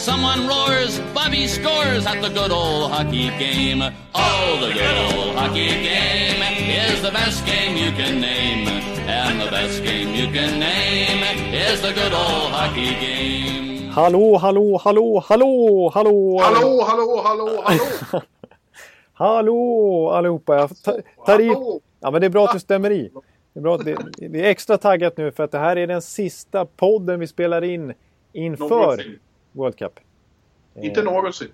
Someone roars, Bobby scores at the good old hockey game. Oh, the good old hockey game is the best game you can name. And the best game you can name is the good old hockey game. Hallå, hallå, hallå, hallå, hallå! Hallå, hallå, hallå, hallå! Hallå allihopa! Jag tar, i. Ja, men det är bra att du stämmer i. Det är, bra att det, det är extra taggat nu för att det här är den sista podden vi spelar in inför Någonsin. World Cup. Eh, Inte någonsin.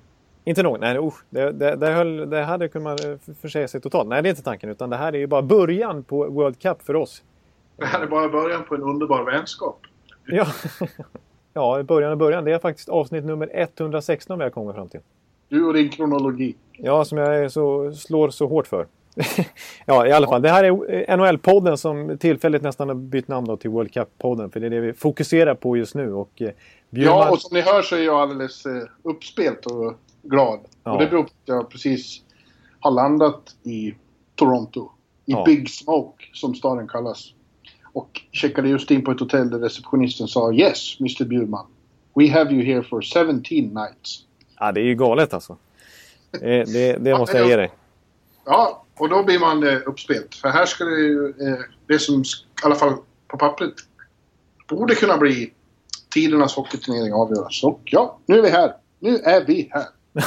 Inte någon. Nej, usch, det, det, det, höll, det hade kunnat eh, försäga sig totalt. Nej, det är inte tanken. Utan det här är ju bara början på World Cup för oss. Det här är bara början på en underbar vänskap. Ja, ja början och början. Det är faktiskt avsnitt nummer 116 vi har kommit fram till. Du och din kronologi. Ja, som jag så, slår så hårt för. ja, i alla fall. Det här är eh, NHL-podden som tillfälligt nästan har bytt namn till World Cup-podden. För det är det vi fokuserar på just nu. Och, Bjurman... Ja, och som ni hör så är jag alldeles eh, uppspelt och glad. Ja. Och det beror på att jag precis har landat i Toronto. I Ja. Big Smoke, som staden kallas. Och checkade just in på ett hotell där receptionisten sa Yes, Mr Bjurman. We have you here for 17 nights. Ja, det är ju galet alltså. Eh, det, det måste jag ge dig. Ja, och då blir man eh, uppspelt. För här ska det ju, eh, det som i alla fall på pappret borde kunna bli tidernas hockeyturnering avgöras. Och ja, nu är vi här. Nu är vi här.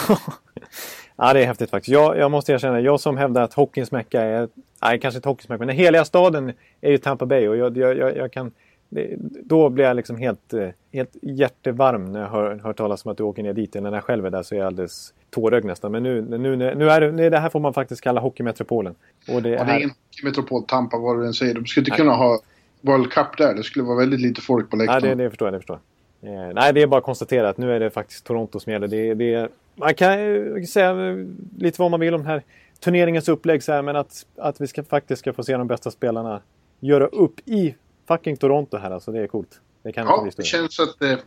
ja, det är häftigt faktiskt. Jag, jag måste erkänna, jag som hävdar att hockeyns mecka är... Nej, kanske inte hockeyns mecka, men den heliga staden är ju Tampa Bay. Och jag, jag, jag, jag kan... Det, då blir jag liksom helt, eh, helt hjärtevarm när jag hör, hör talas om att du åker ner dit. När jag själv är där så är jag alldeles tårögd nästan. Men nu, nu, nu är det, nu, det här får man faktiskt kalla hockeymetropolen. Och det Ja, är det är ingen metropol Tampa vad du än säger. De skulle inte Nej. kunna ha World Cup där. Det skulle vara väldigt lite folk på läktaren. det, det förstår jag. Det förstår jag. Eh, nej, det är bara att konstatera att nu är det faktiskt Toronto som gäller. Det, det, man kan ju säga eh, lite vad man vill om den här turneringens upplägg, så här, men att, att vi ska, faktiskt ska få se de bästa spelarna göra upp i fucking Toronto här, alltså det är coolt. Det kan Ja, det känns att eh,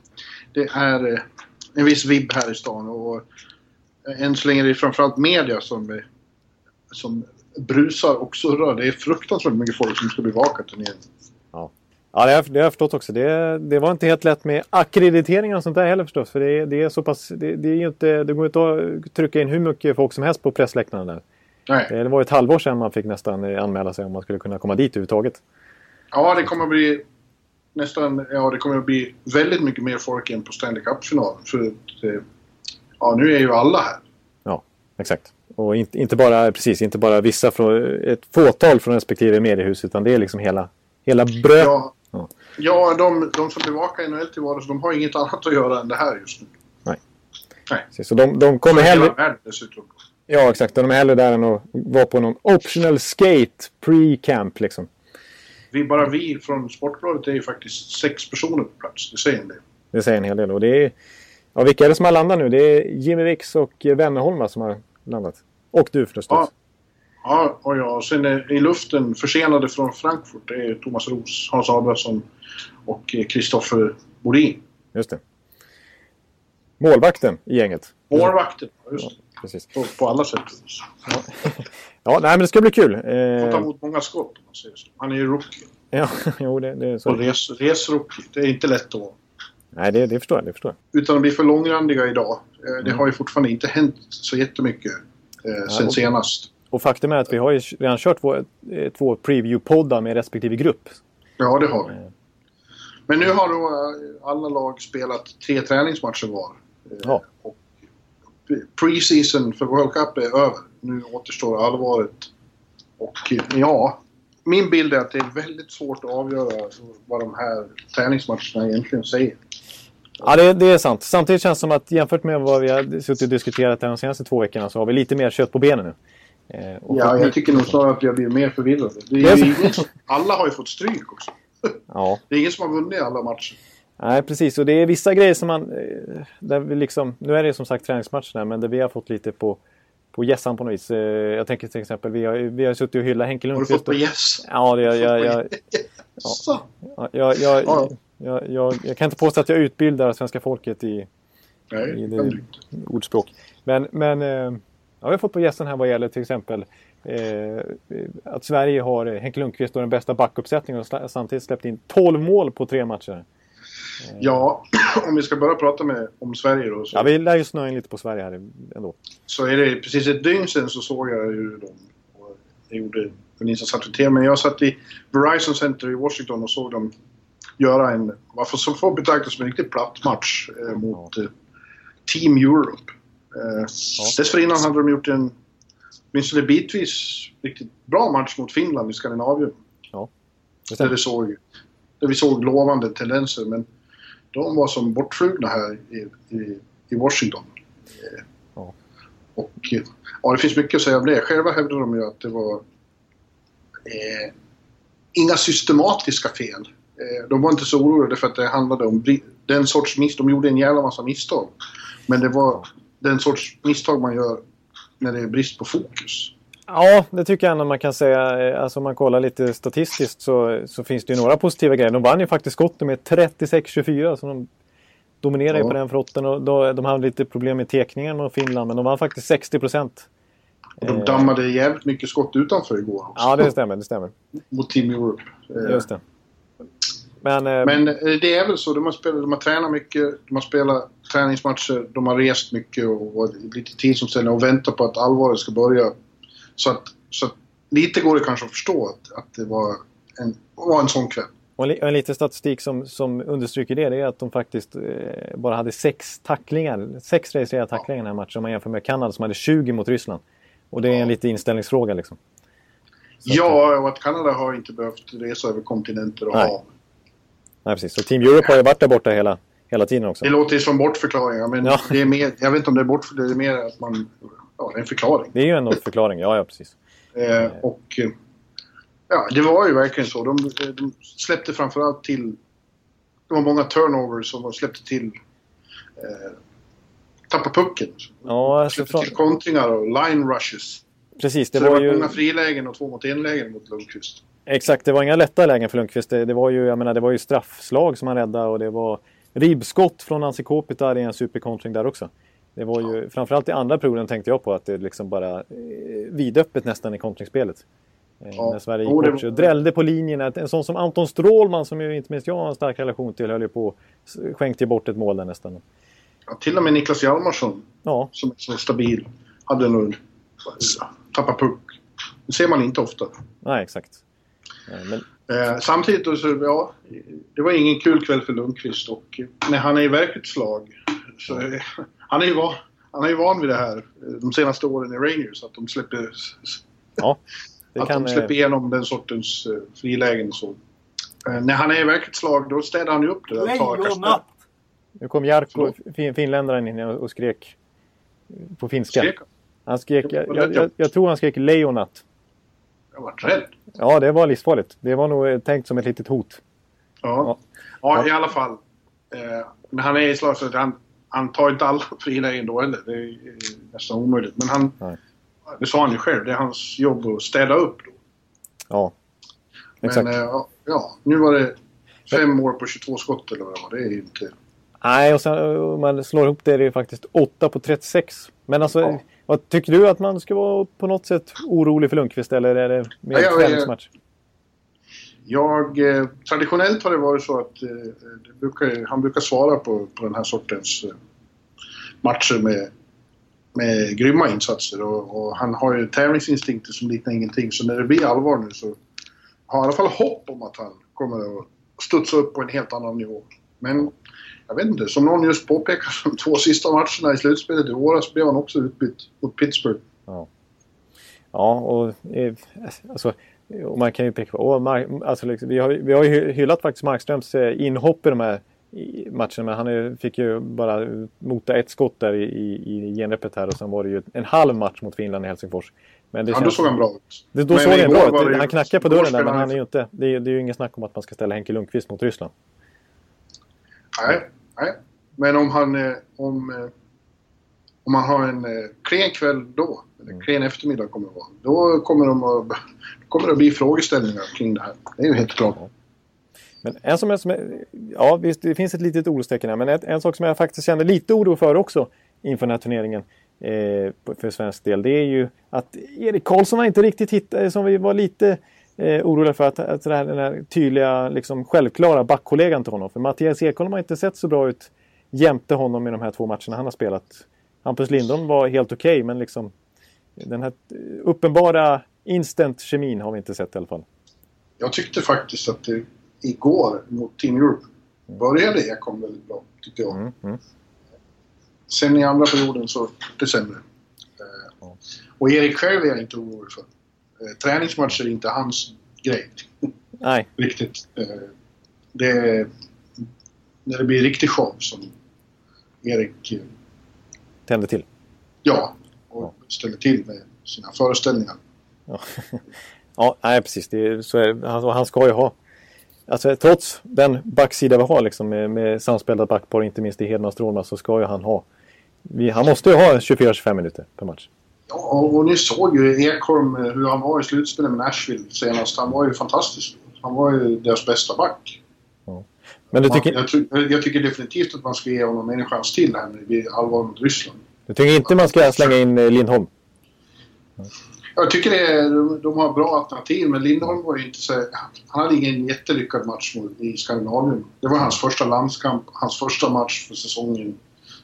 det är eh, en viss vibb här i stan. Och eh, än så länge är det framförallt media som, eh, som brusar och surrar. Det är fruktansvärt mycket folk som ska bevaka turneringen. Ja, det har, jag- det har jag förstått också. Det, det var inte helt lätt med akkrediteringar och sånt där heller förstås. För det, det är så pass... Det, det, är inte, det går inte att trycka in hur mycket folk som helst på pressläktaren där. Nej. Det var ett halvår sedan man fick nästan eh, anmäla sig om man skulle kunna komma dit överhuvudtaget. Ja, det kommer att bli nästan... Ja, det kommer att bli väldigt mycket mer folk än på Stanley Cup-finalen. För att, eh, ja, nu är ju alla här. Ja, exakt. Och inte, inte bara precis, inte bara vissa från ett fåtal från respektive mediehus utan det är liksom hela, hela bröd. Ja, Ja. ja de, de som bevakar NHL till vardags, de har inget annat att göra än det här just nu. Precis, Så de, de kommer hellre... världen dessutom. Ja, exakt. De är hellre där än att vara på någon optional skate pre-camp liksom. Vi, bara vi från Sportbladet är ju faktiskt sex personer på plats. Det säger en del. Det säger en hel del. Och det är... Ja, vilka är det som har landat nu? Det är Jimmy Wicks och Wennerholm som har landat. Och du förstås. Ja. Ja, och ja. Sen är, i luften, försenade från Frankfurt, det är Thomas Roos, Hans Abrahamsson och eh, Kristoffer Bodin. Just det. Målvakten i gänget. Målvakten, just det. Precis. På, på alla sätt och vis. Ja, nej men det ska bli kul. Får ta Eh, emot många skott om man säger så. Han är ju rookie. ja, jo, det, det är Och så. res, resrookie. Det är inte lätt att vara. Nej, det, det förstår jag. Det förstår jag. Utan att bli för långrandiga idag. Eh, Det Mm. har ju fortfarande inte hänt så jättemycket eh, sen och- senast. Och faktum är att vi har ju redan kört två, eh, två preview-poddar med respektive grupp. Ja, det har vi. Men nu har då eh, alla lag spelat tre träningsmatcher var. Eh, Ja. Och Preseason för World Cup är över. Nu återstår allvaret. Och eh, ja, min bild är att det är väldigt svårt att avgöra vad de här träningsmatcherna egentligen säger. Ja, det, det är sant. Samtidigt känns det som att jämfört med vad vi har suttit och diskuterat här de senaste två veckorna så har vi lite mer kött på benen nu. Eh, Ja, jag tycker nog snarare att jag blir mer förvirrad. Det Det är ingen alla har ju fått stryk också. ja. Det är ingen som har vunnit alla matcher. Nej, precis. Och det är vissa grejer som man... eh, Där vi liksom, nu är det som sagt träningsmatcherna, men där vi har fått lite på, på gässan på något vis. Eh, jag tänker till exempel, vi har, vi har suttit och hyllat Henke Har du Lundqvist. fått på yes? Ja, det, jag, jag, jag, jag, jag, Ja. jag, jag, jag kan inte påstå att jag utbildar svenska folket i, Nej, i det det ordspråk. Men, men ja, vi har fått på gässen här vad gäller till exempel eh, att Sverige har eh, Henke Lundqvist och den bästa backuppsättningen och samtidigt släppt in 12 mål på tre matcher. Ja, om vi ska börja prata med, om Sverige då. Så, Ja, vi lär ju snöa in lite på Sverige här ändå. så är det precis ett dygn sedan så såg jag hur de jag gjorde en insats till TV. Men jag satt i Verizon Center i Washington och såg dem göra en, vad som får betraktas som en riktigt platt match eh, mot eh, Team Europe. Eh, Dessförinnan hade de gjort en, åtminstone bitvis, riktigt bra match mot Finland i Skandinavien. Ja. Det Där, det såg, där vi såg lovande tendenser. Men de var som bortflugna här i, i, i Washington. Ja. Och eh, ja, det finns mycket att säga om det. Själva hävdar de ju att det var eh, inga systematiska fel. Eh, de var inte så oroliga för att det handlade om den sorts misstag. De gjorde en jävla massa misstag. Men det var den sorts misstag man gör när det är brist på fokus. Ja, det tycker jag ändå man kan säga. Eh, Alltså om man kollar lite statistiskt så, så finns det ju några positiva grejer. De vann ju faktiskt skotten med 36-24 så de dominerar ju Ja. på den fronten. Och då, de hade lite problem med tekningen mot Finland men de vann faktiskt 60 procent. De dammade jävligt mycket skott utanför igår också. Ja, det stämmer. Det stämmer. Mot Team Europe. Eh, Just det. Men, eh, Men eh, det är väl så. De har, spelat, de har tränat mycket, de har spelat träningsmatcher, de har rest mycket och varit lite tidsomställning och väntat på att allvaret ska börja. Så att, så att lite går det kanske att förstå att, att det var en, var en sån kväll. och och en liten statistik som, som understryker det, det är att de faktiskt eh, bara hade sex tacklingar. Sex registrerade tacklingar i den här matchen om man jämför med Kanada som hade 20 mot Ryssland. Och det är en liten inställningsfråga liksom. Ja, och att Kanada har inte behövt resa över kontinenter och Nej. hav. Nej, precis. Så Team Europe har ju varit där borta hela, hela tiden också. Det låter ju som bortförklaringar, men Ja. det är mer, jag vet inte om det är bortförklaringar, det är mer att man... Ja, det är en förklaring. Det är ju ändå en förklaring. Ja, ja, precis. Eh, och eh, ja, det var ju verkligen så. De, de släppte framförallt till... Det var många turnovers som de släppte till... Eh, tappa pucken. Ja, alltså, Släppte från, till kontringar och line rushes. precis. Det Det så var det var ju... många frilägen och två mot en-lägen mot Lundqvist. Exakt, det var inga lätta lägen för Lundqvist. Det, det var ju, jag menar, det var ju straffslag som han räddade och det var ribbskott från Ansi Kopitar i en superkontring där också. Det var ju, framförallt i andra perioden tänkte jag på att det liksom bara eh, vidöppet nästan i kontringsspelet. Eh, Ja. När Sverige gick bort sig och drällde på linjerna. En sån som Anton Strålman som ju inte minst jag har en stark relation till höll ju på skänkte bort ett mål där nästan. Ja, till och med Niklas Hjalmarsson, Ja, som är så stabil, hade nog tappat puck. Det ser man inte ofta. nej exakt. Eh, Men, Eh, samtidigt så, ja, det var ingen kul kväll för Lundqvist och när han är i verkligt slag så eh, han är ju van, han är ju van vid det här de senaste åren i Rangers att de släpper, ja, det att kan... de släpper igenom den sortens frilägen så. Eh, när han är i verkligt slag då städar han ju upp det där. Lejonat! Nu kom Jarkko, fin, finländaren, in och skrek på finska. Skrek han? Skrek, Jag jag, jag, jag tror han skrek lejonat. Jag var rädd. Ja, det var livsfarligt. Det var nog eh, tänkt som ett litet hot. Ja. Ja, i alla fall. Eh, när han är i slag så att han, han tar inte alla frilägen då heller. Det är eh, nästan omöjligt. Men han, Nej. det sa han ju själv, det är hans jobb att städa upp då. Ja, exakt. Men ja, ja, nu var det fem år på 22 skott eller vad det var. Det är ju inte... Nej, och sen om man slår ihop det, det är faktiskt 8 på 36. Men alltså, Ja. Vad tycker du att man ska vara på något sätt orolig för Lundqvist eller är det mer Ja, träningsmatch? Jag, eh, traditionellt har det varit så att eh, brukar, han brukar svara på, på den här sortens eh, matcher med, med grymma insatser. Och, och han har ju tävlingsinstinkter som liknar ingenting. Så när det blir allvar nu så har jag i alla fall hopp om att han kommer att studsa upp på en helt annan nivå. Men jag vet inte, som någon just påpekar, de två sista matcherna i slutspelet i våras blev han också utbytt mot Pittsburgh. Ja, och eh, alltså, och man kan ju peka på... Mar- alltså, liksom, vi, har, vi har ju hyllat faktiskt Markströms eh, inhopp i de här matcherna. Men han är, fick ju bara mota ett skott där i, i, i genrepet här och sen var det ju en halv match mot Finland i Helsingfors. Men det Ja, då såg han bra ut. Det, då Men såg igår bra ut. Han knackar på dörren där men han han- är ju inte... Det är, det är ju inget snack om att man ska ställa Henke Lundqvist mot Ryssland. Nej, nej. Men om han... eh, Om, eh, om man har en eh, klen kväll då, eller klen eftermiddag kommer det vara, då kommer, de att, då kommer det att bli frågeställningar kring det här. Det är ju helt klart. Men en som är, som är, ja visst det finns ett litet orostecken här, men ett, en sak som jag faktiskt känner lite oro för också inför den här turneringen eh, för svensk del, det är ju att Erik Karlsson har inte riktigt hittat, som vi var lite eh, oroliga för, att, att det här, den här tydliga, liksom självklara backkollegan till honom. För Mattias Ekholm har inte sett så bra ut jämte honom i de här två matcherna han har spelat. Hampus Lindholm var helt okej, okay, men liksom den här uppenbara instant kemin har vi inte sett i alla fall. Jag tyckte faktiskt att det igår mot Team Europe började Ekholm väldigt bra, tyckte jag. Mm, mm. Sen i andra perioden så det sämre. Eh, och Erik själv är jag inte orolig för. Eh, träningsmatcher är inte hans grej. Nej. Riktigt. Eh, det är när det blir riktig show som Erik... Tänder till? Ja, och ställer till med sina föreställningar. Ja, ja nej precis. Det är, så är, han, han ska ju ha Alltså, trots den backsida vi har liksom, med, med samspelta backpar, inte minst i Hedman Strålman, så ska ju han ha... Vi, han måste ju ha 24-25 minuter per match. Ja, och ni såg ju Ekholm eh, hur han var i slutspelet med Nashville senast. Han var ju fantastisk. Han var ju deras bästa back. Ja. Men du tycker... Man, jag, jag, tycker definitivt att man ska ge honom en chans till här det blir allvar mot Ryssland. Du tycker inte man ska slänga in eh, Lindholm? Jag tycker det är, de, de har bra alternativ, men Lindholm var ju inte så... Han hade ingen jättelyckad match i Skandinavien. Det var hans första landskamp, hans första match för säsongen.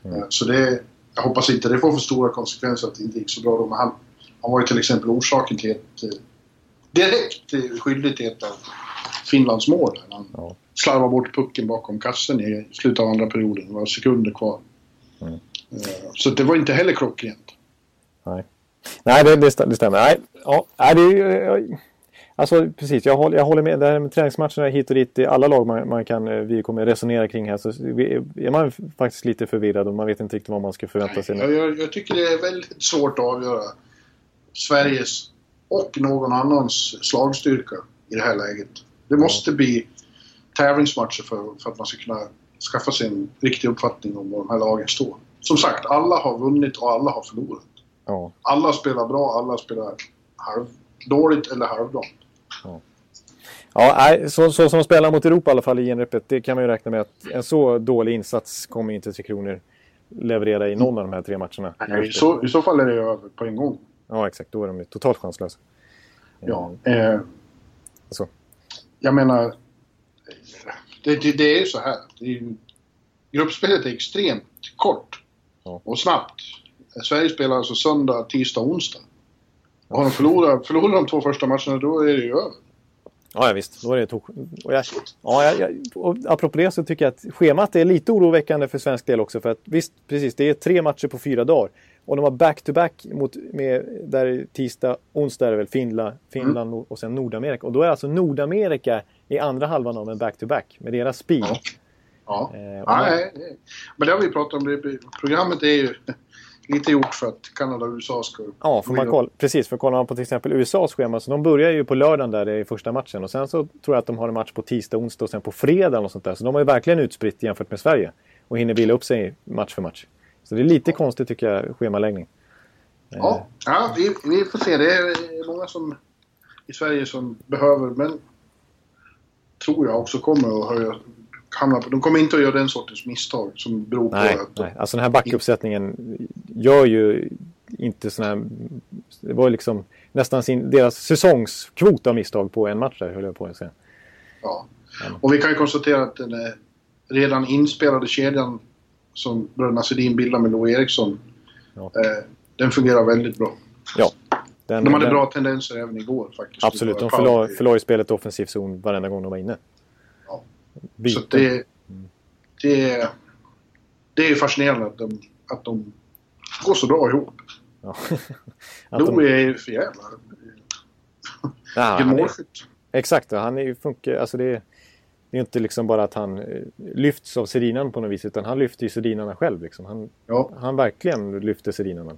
Mm. Så det... Jag hoppas inte det får för stora konsekvenser att det inte gick så bra då, men han, han var ju till exempel orsaken till ett... Eh, direkt skyldig till ett av Finlands mål. Han ja. slarvade bort pucken bakom kassen i slutet av andra perioden. Det var sekunder kvar. Mm. Eh, så det var inte heller klockrent. Nej. Nej, det, det, det stämmer. Nej, ja, det, alltså precis, jag håller, jag håller med. Det här med träningsmatcherna hit och dit, i alla lag man, man kan, eh, vi kommer resonera kring här, så är man faktiskt lite förvirrad och man vet inte riktigt vad man ska förvänta sig. Jag, jag, jag tycker det är väldigt svårt att avgöra Sveriges och någon annans slagstyrka i det här läget. Det måste bli tävlingsmatcher för, för att man ska kunna skaffa sig en riktig uppfattning om var de här lagen står. Som sagt, alla har vunnit och alla har förlorat. Ja. Alla spelar bra, alla spelar halv, dåligt eller halvdant. Ja. Ja, så, så som spelar mot Europa i alla fall i genrepet, det kan man ju räkna med att en så dålig insats kommer inte Tre Kronor leverera i någon av de här tre matcherna. Nej, så, I så fall är det över på en gång. Ja, exakt. Då är de ju totalt chanslösa. Ja. Eh, alltså. Jag menar, det, det, det är ju så här. Är, gruppspelet är extremt kort ja. och snabbt. Sverige spelar alltså söndag, tisdag, onsdag. Har de förlorat, förlorar de två första matcherna då är det ju över. Ja, ja visst. Då är det tok... och jag, ja, jag, jag, och apropå det så tycker jag att schemat är lite oroväckande för svensk del också. För att visst, precis, det är tre matcher på fyra dagar. Och de har back-to-back mot, med, där tisdag, onsdag är det väl Finland, Finland mm. och sen Nordamerika. Och då är alltså Nordamerika i andra halvan av en back-to-back med deras speed. Ja. Ja. Eh, ja, nej. Men det har vi pratat om. Det, programmet är ju lite gjort för att Kanada och USA ska... Ja, för man kolla, precis. För kollar man på till exempel USAs schema så de börjar ju på lördagen där i första matchen och sen så tror jag att de har en match på tisdag, onsdag och sen på fredag och sånt där. Så de har ju verkligen utspritt jämfört med Sverige och hinner vila upp sig match för match. Så det är lite konstigt tycker jag, schemaläggning. Ja, ja vi, vi får se. Det är många som i Sverige som behöver, men tror jag också kommer att höja hamna på. De kommer inte att göra den sortens misstag som beror nej, på att... Nej, alltså den här backuppsättningen gör ju inte sådana här... Det var liksom nästan sin, deras säsongskvot av misstag på en match där, höll jag på att säga. Ja. Och vi kan ju konstatera att den redan inspelade kedjan som bröderna Sedin bildar med Lo Eriksson, ja. eh, den fungerar väldigt bra. Ja. Den, de hade den, bra tendenser även igår faktiskt. Absolut, de förlade ju spelet offensiv zon varenda gång de var inne. Byten. Så det, det, det är fascinerande att de, att de går så bra ihop. Ja. Louie är ju för jävla... Ja, målskytt. Exakt, han är, funkar, alltså det, är, det är inte liksom bara att han eh, lyfts av Sedinan på något vis utan han lyfter ju Sedinarna själv. Liksom. Han, ja. han verkligen lyfter Sedinarna.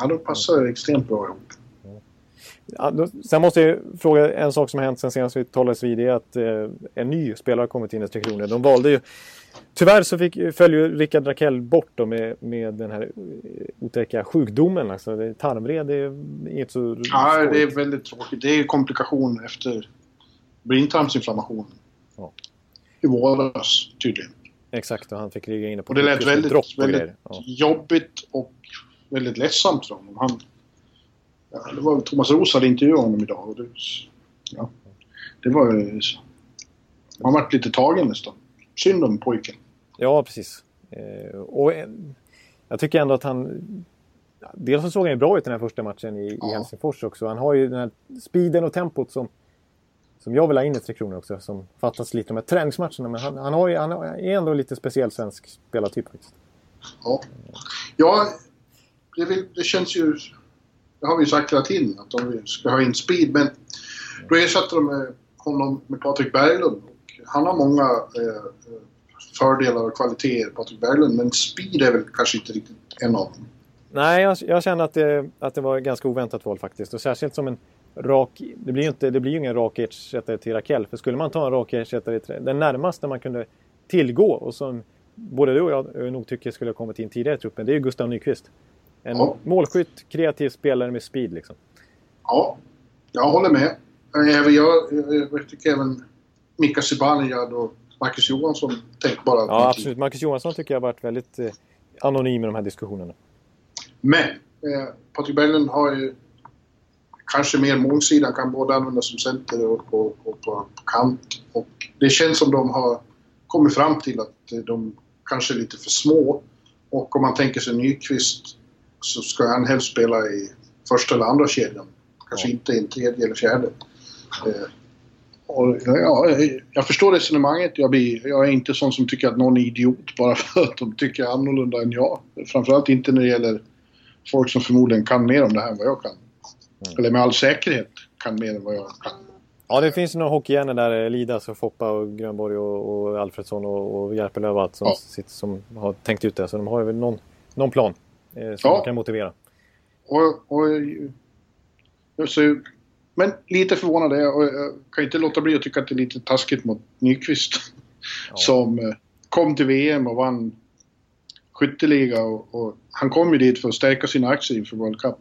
Ja, de passar extremt bra ihop. Sen måste jag fråga en sak som har hänt sen senast vi talades vid. Det är att eh, en ny spelare har kommit in i Tre Kronor. De valde ju... Tyvärr så fick, föll ju Rickard Rakell bort då med, med den här eh, otäcka sjukdomen. Alltså, det, tarmvred är inget så... Ja, det är väldigt tråkigt. Det är komplikation efter blindtarmsinflammation. Ja. I våras tydligen. Exakt, och han fick ligga inne på Och det lät väldigt, väldigt ja. jobbigt och väldigt ledsamt för honom. Han, ja, det var Thomas Roos hade intervjuat honom idag. Och det, ja, det var... Man vart lite tagen nästan. Synd om pojken. Ja, precis. Eh, och eh, jag tycker ändå att han... Dels så såg han ju bra ut den här första matchen i, ja. i Helsingfors också. Han har ju den här speeden och tempot som som jag vill ha in i Tre Kronor också, som fattas lite de här träningsmatcherna. Men han, han, har ju, han är ändå lite speciell svensk spelartyp faktiskt. Ja, ja det, det känns ju... Det har vi ju sagt hela tiden, att de ska ha in speed. Men då ersätter de honom med Patrik Berglund. Och han har många eh, fördelar och kvaliteter, Patrik Berglund. Men speed är väl kanske inte riktigt en av dem. Nej, jag, jag känner att det, att det var ett ganska oväntat val faktiskt. Och särskilt som en rak... Det blir ju, inte, det blir ju ingen rak ersättare till Rakell. För skulle man ta en rak ersättare den närmaste man kunde tillgå och som både du och jag nog tycker skulle ha kommit in tidigare i truppen, det är ju Gustav Nyqvist. En ja. målskytt, kreativ spelare med speed liksom. Ja, jag håller med. Även jag, jag tycker även Mika Zibanejad och Marcus Johansson tänkbara Ja, absolut. Marcus Johansson tycker jag har varit väldigt eh, anonym i de här diskussionerna. Men eh, Patrik Berglund har ju kanske mer målsidan, kan både användas som center och, och, och på, på, kant. Och det känns som de har kommit fram till att de kanske är lite för små. Och om man tänker sig Nyqvist så ska han helst spela i första eller andra kedjan. Kanske inte i en tredje eller fjärde. Eh, och, ja, jag förstår resonemanget. Jag, blir, jag är inte sån som tycker att någon är idiot bara för att de tycker annorlunda än jag. Framförallt inte när det gäller folk som förmodligen kan mer om det här än vad jag kan. Mm. Eller med all säkerhet kan mer än vad jag kan. Ja, det finns några hockeyhjärnor där. Lidas och Foppa och Grönborg och, och Alfredsson och, och Järpelöv och allt som, ja. sitter, som har tänkt ut det. Så de har väl någon, någon plan eh, som ja. man kan motivera. Och, och, så, men lite förvånad är jag och jag kan inte låta bli att tycka att det är lite taskigt mot Nyqvist. Ja. Som eh, kom till VM och vann skytteliga och, och, han kom ju dit för att stärka sina aktier inför World Cup.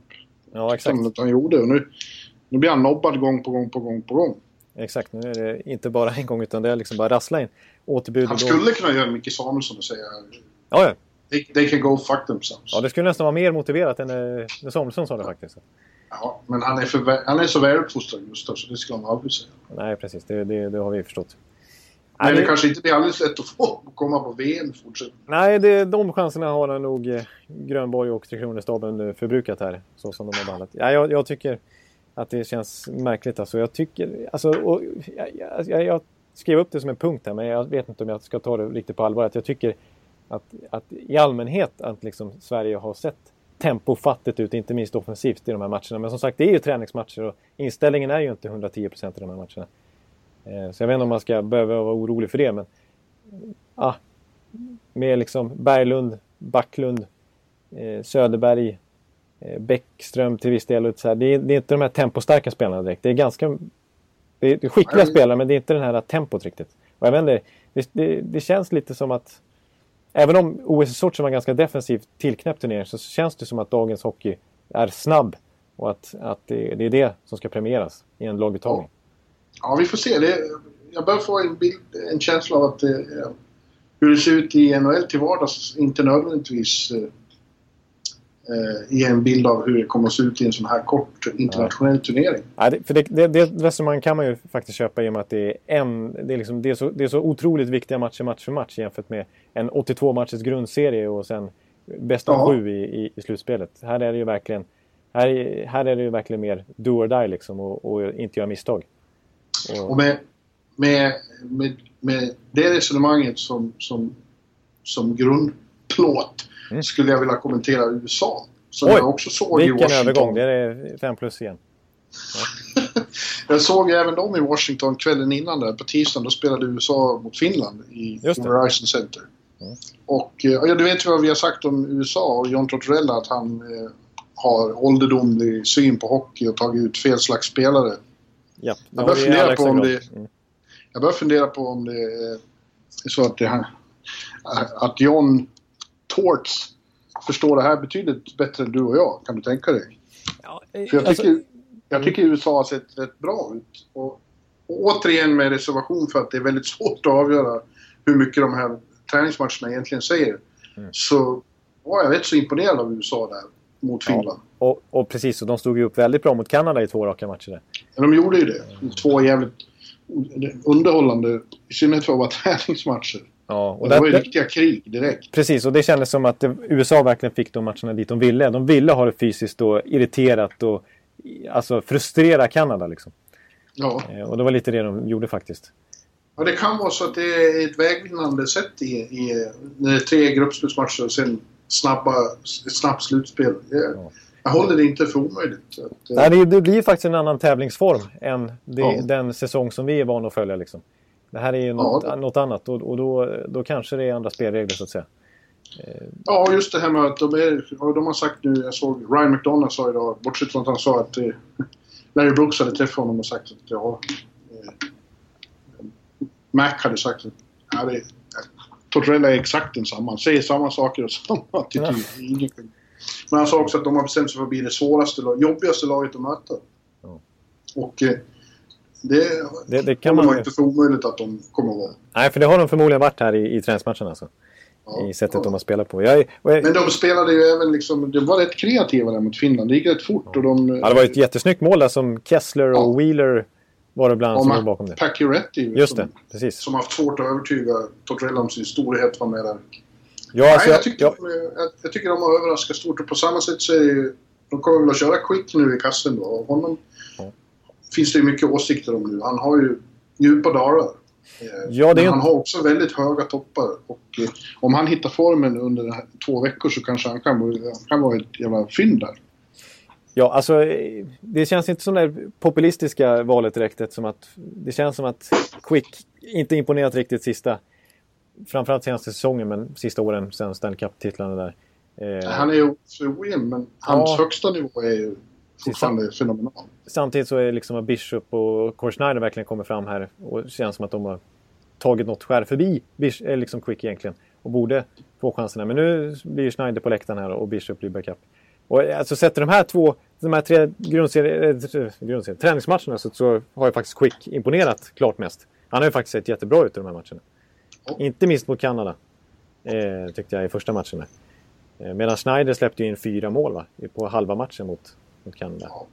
Ja, exakt. Som han gjorde. Och nu, nu blir han nobbad gång på gång på gång på gång. Exakt, nu är det inte bara en gång utan det är liksom bara rassla in återbud. Han skulle kunna göra Micke Samuelsson och säga ja, ja. They, they, can go fuck themselves. Ja, det skulle nästan vara mer motiverat än när Samuelsson sa det faktiskt. Ja, men han är, för, han är så väluppfostrad Gustav så det skulle han aldrig säga. Nej, precis. Det, det, det har vi förstått. Men Nej, det, det kanske inte är alldeles lätt att få komma på VM i fortsättningen. Nej, det, de chanserna har nog eh, Grönborg och Tre Kronor-staben förbrukat här. Så som de har behandlat. Ja, jag, jag, tycker att det känns märkligt. Alltså, jag, tycker, alltså, och, jag, jag, jag, skrev upp det som en punkt här, men jag vet inte om jag ska ta det riktigt på allvar. Att jag tycker att, att i allmänhet att liksom Sverige har sett tempofattigt ut, inte minst offensivt i de här matcherna. Men som sagt, det är ju träningsmatcher och inställningen är ju inte 110% i de här matcherna. Eh, så jag vet inte om man ska behöva vara orolig för det, men... Ah, med liksom Berglund, Backlund, eh, Söderberg, eh, Bäckström till viss del. Så här. Det, är, det är inte de här tempostarka spelarna direkt. Det är ganska... Det är skickliga spelare, men det är inte det här tempot riktigt. Och jag vet inte, det, det, det känns lite som att... Även om OS i Sochi var en ganska defensivt tillknäppt turnering så känns det som att dagens hockey är snabb. Och att, att det, det är det som ska premieras i en laguttagning. Ja, vi får se. Det, jag börjar få en, bild, en känsla av att eh, hur det ser ut i NHL till vardags inte nödvändigtvis eh, eh, ge en bild av hur det kommer att se ut i en sån här kort internationell ja. turnering. Ja, det, för det, det, det resonemang kan man ju faktiskt köpa i och med att det är en... Det är, liksom, det är, så, det är så otroligt viktiga matcher match för match jämfört med en 82 matchers grundserie och sen bästa ja. sju i, i, i, slutspelet. Här är det ju verkligen... Här, här är det ju verkligen mer do or die liksom och, och inte göra misstag. Och, och med, med, med, med det resonemanget som, som, som grundplåt mm. skulle jag vilja kommentera USA. Som Oj, jag också såg i Washington. Vilken övergång! Det är 5 plus igen. Ja. jag såg även dem i Washington kvällen innan där. På tisdagen då spelade USA mot Finland i Verizon Center. Mm. Och ja, du vet ju vad vi har sagt om USA och John Tortorella att han eh, har ålderdomlig syn på hockey och tagit ut fel slags spelare. Ja, Jag börjar fundera på om det- Mm. Jag börjar fundera på om det är så att, det att John Torts förstår det här betydligt bättre än du och jag. Kan du tänka dig? Ja, För jag alltså, tycker, jag tycker USA har sett rätt bra ut. Och, och återigen med reservation för att det är väldigt svårt att avgöra hur mycket de här träningsmatcherna egentligen säger. Mm. Så var jag rätt så imponerad av USA där mot Ja. Finland. och, och precis, och de stod ju upp väldigt bra mot Kanada i två raka matcher. Men de gjorde ju det. Två jävligt underhållande, i synnerhet för att vara träningsmatcher. Ja, och det var ju riktiga krig direkt. Precis, och det kändes som att det, USA verkligen fick de matcherna dit de ville. De ville ha det fysiskt och irriterat och alltså frustrera Kanada liksom. Ja. Eh, Och det var lite det de gjorde faktiskt. ja, det kan vara så att det är ett vägvinnande sätt i, i när det är tre gruppspelsmatcher och sen snabba, snabbt slutspel. Jag, Ja. jag håller det inte för omöjligt. Att, eh, Nej, det, det blir faktiskt en annan tävlingsform än det, Ja. den säsong som vi är vana att följa. Liksom. Det här är ju något, Ja. något annat och, och då, då kanske det är andra spelregler så att säga. Ja, just det här med att de, är, ja, de har sagt nu, jag såg Ryan McDonough sa idag, bortsett från att han sa att eh, Larry Brooks hade träffat honom och sagt att ja, eh, Mac hade sagt att ja, det, Tortorella är exakt densamma. Han säger samma saker och samma attityd. Ingenting. Men han sa också att de har bestämt sig för att bli det svåraste, jobbigaste laget att möta. Ja. Och eh, det, Det, det kan man... inte för omöjligt att de kommer att vara. Nej, för det har de förmodligen varit här i, i träningsmatchen alltså. Ja, I sättet ja. de har spelat på. Jag, och jag, Men de spelade ju även liksom, de var rätt kreativa där mot Finland. Det gick rätt fort och de... ja, det var ett jättesnyggt mål där som Kessler och Ja. Wheeler var det bland annat och som låg bakom det. Pacioretty Just som, det, precis. som har haft svårt att övertyga Tortorella om sin storhet var med där. Ja, alltså, Nej, jag, tycker, jag, de, jag, jag tycker de har överraskat stort och på samma sätt så är det ju... De kommer väl att köra Quick nu i kassen då. Och honom Ja. Finns det ju mycket åsikter om nu. Han har ju djupa dalar. Eh, Ja, det Men han har också väldigt höga toppar. Och eh, om han hittar formen under här, två veckor så kanske han kan, vara- han kan vara ett jävla fynd där. Ja, alltså eh, det känns inte som det populistiska valet direkt eftersom att det känns som att Quick inte imponerat riktigt sista framförallt senaste säsongen men sista åren sen Stanley Cup-titlarna där. Eh, Han är ju så ojämn men hans Ja. högsta nivå är ju fortfarande fenomenal. Samtidigt så är det liksom Bishop och Corey Schneider verkligen kommer fram här och känns som att de har tagit något skär förbi Bish, eh, liksom Quick egentligen och borde få chanserna. Men nu blir Schneider på läktaren här och Bishop blir backup. Och eh, alltså sätter de här två, de här tre grundserie, eh, grundserie, träningsmatcherna så, så har ju faktiskt Quick imponerat klart mest. Han har ju faktiskt sett jättebra ut i de här matcherna. Inte minst mot Kanada. Eh, tyckte jag i första matchen. Eh, medan Schneider släppte in fyra mål va? på halva matchen mot Kanada. Ja.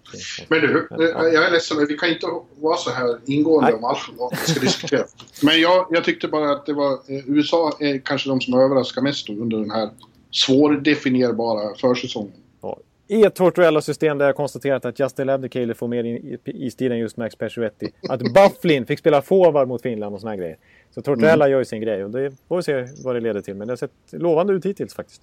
Men du, eh, jag är ledsen men vi kan inte vara så här ingående Nej. om allt vad vi ska diskutera. Men jag, jag tyckte bara att det var... Eh, USA är kanske de som överraskar mest under den här svårdefinierbara försäsongen. Ja. I ett Tortorella-system där jag konstaterat att Justin Labdekale får mer istid än just Max Pacioretty. Att Bufflin fick spela forward mot Finland och såna här grejer. Så Tortorella gör ju sin grej och det får vi se vad det leder till. Men det har sett lovande ut hittills faktiskt.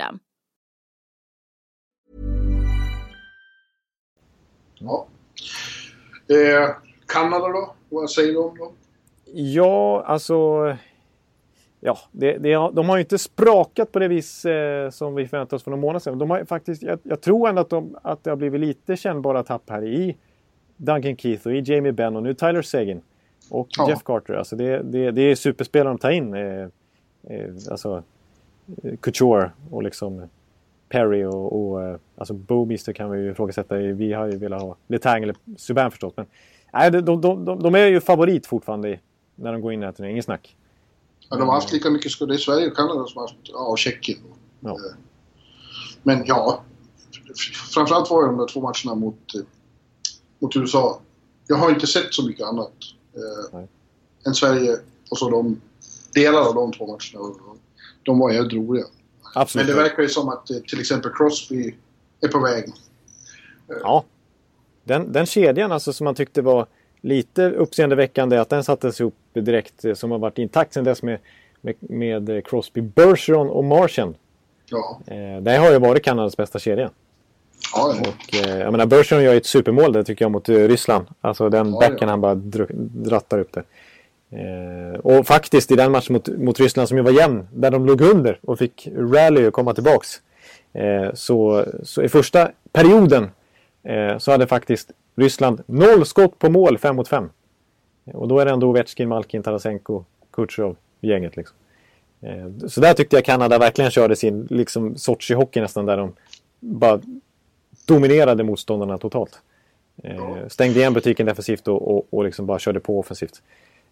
Ja. Eh, Kanada då? Vad säger du om dem? Ja, alltså... Ja, det, det, de har ju inte sprakat på det vis eh, som vi förväntade oss för några månader sedan. De har ju faktiskt, jag, jag tror ändå att, de, att det har blivit lite kännbara tapp här i Duncan Keith och i Jamie Benn och nu Tyler Seguin. Och Ja. Jeff Carter. Alltså det, det, det är superspelare de tar in. Eh, eh, alltså Couture och liksom Perry och, och eh, alltså Bowmister kan vi ju ifrågasätta. Vi har ju velat ha Letang eller Subban förstås. Men nej, de, de, de, de är ju favorit fortfarande när de går in i den här turneringen. Inget snack. Ja, de har haft lika mycket skuld. Det är Sverige och Kanada som haft... Ja, och Tjeckien. Ja. Eh, Men ja, framförallt var det de där två matcherna mot, eh, mot USA. Jag har inte sett så mycket annat eh, än Sverige och så de delar av de två matcherna. De var helt roliga. Absolut. Men det verkar ju som att eh, till exempel Crosby är på väg. Ja. Den, den kedjan alltså som man tyckte var lite uppseendeväckande att den sattes ihop direkt eh, som har varit intakt sedan dess med, med, med Crosby, Bergeron och Martian. Ja. Eh, det har ju varit Kanadas bästa kedja. Ja, ja. Och, eh, jag menar, Bergeron gör ju ett supermål där tycker jag mot eh, Ryssland. Alltså den Ja, backen ja. han bara dr- drattar upp det. Eh, och faktiskt i den matchen mot, mot Ryssland som ju var jämn, där de låg under och fick rally och komma tillbaks. Eh, så, så i första perioden eh, så hade faktiskt Ryssland noll skott på mål, fem mot fem. Eh, och då är det ändå Ovechkin, Malkin, Tarasenko, Kutjerov, gänget liksom. Eh, så där tyckte jag Kanada verkligen körde sin liksom, Sochi-hockey nästan där de bara dominerade motståndarna totalt. Eh, stängde igen butiken defensivt och, och, och liksom bara körde på offensivt.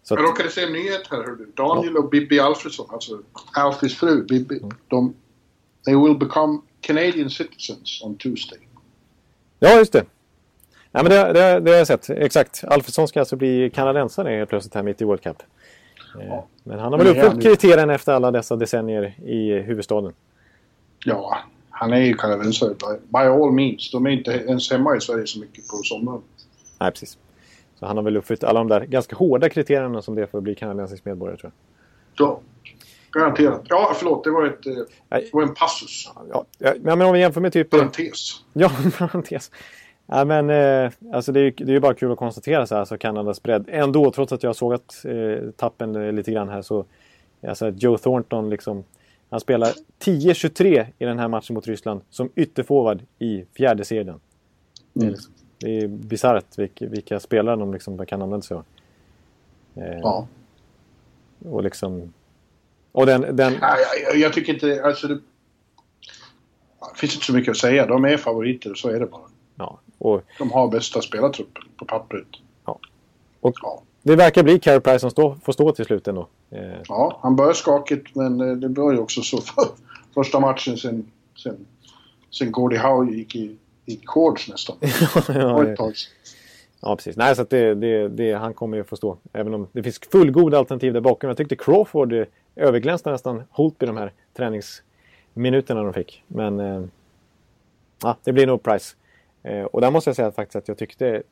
Så Jag att, råkade se en nyhet här. hör du. Daniel och Bibi Alfredsson, alltså Alfies fru, Bibi, Mm. de... They will become Canadian citizens on Tuesday. ja, just det. Nej, men det, det, det har jag sett. Exakt. Alfredsson ska alltså bli kanadensare helt plötsligt här mitt i World Cup. Eh, Men han har väl uppfyllt kriterierna efter alla dessa decennier i huvudstaden. Ja, han är ju kanadensare by, by all means. De är inte ens hemma i Sverige så mycket på sommaren. Nej, precis. Så han har väl uppfyllt alla de där ganska hårda kriterierna som det är för att bli kanadensisk medborgare tror jag. Ja, garanterat. Ja, förlåt. Det var, ett, eh, det var en passus. Ja, ja, men om vi jämför med typ... Parentes. Ja, parentes. Ja, men eh, alltså det är ju det är ju bara kul att konstatera så här, alltså Kanadas bredd. Ändå, trots att jag sågat eh, tappen eh, lite grann här så... Alltså Joe Thornton liksom... Han spelar 10-23 i den här matchen mot Ryssland som ytterforward i fjärde serien. Mm. liksom, det är bisarrt vilka, vilka spelare de liksom kan använda sig av. Eh, Ja. Och liksom... Och den... den Nej, jag, jag tycker inte... Alltså det, det finns inte så mycket att säga. De är favoriter, så är det bara. ja, och De har bästa spelartruppen på pappret. Ja. Och- ja. det verkar bli Carey Price som stå, får stå till slut ändå. Eh, ja, han börjar skakigt, men eh, det var ju också så för första matchen sen, sen, sen Gordie Howe gick i, shorts nästan. Ja, precis. Nej, så det, det, det, han kommer ju få stå. Även om det finns fullgoda alternativ där bakom. Jag tyckte Crawford överglänste nästan Holtby de här träningsminuterna de fick. Men eh, ja, det blir nog Price. Eh, och där måste jag säga faktiskt att jag tyckte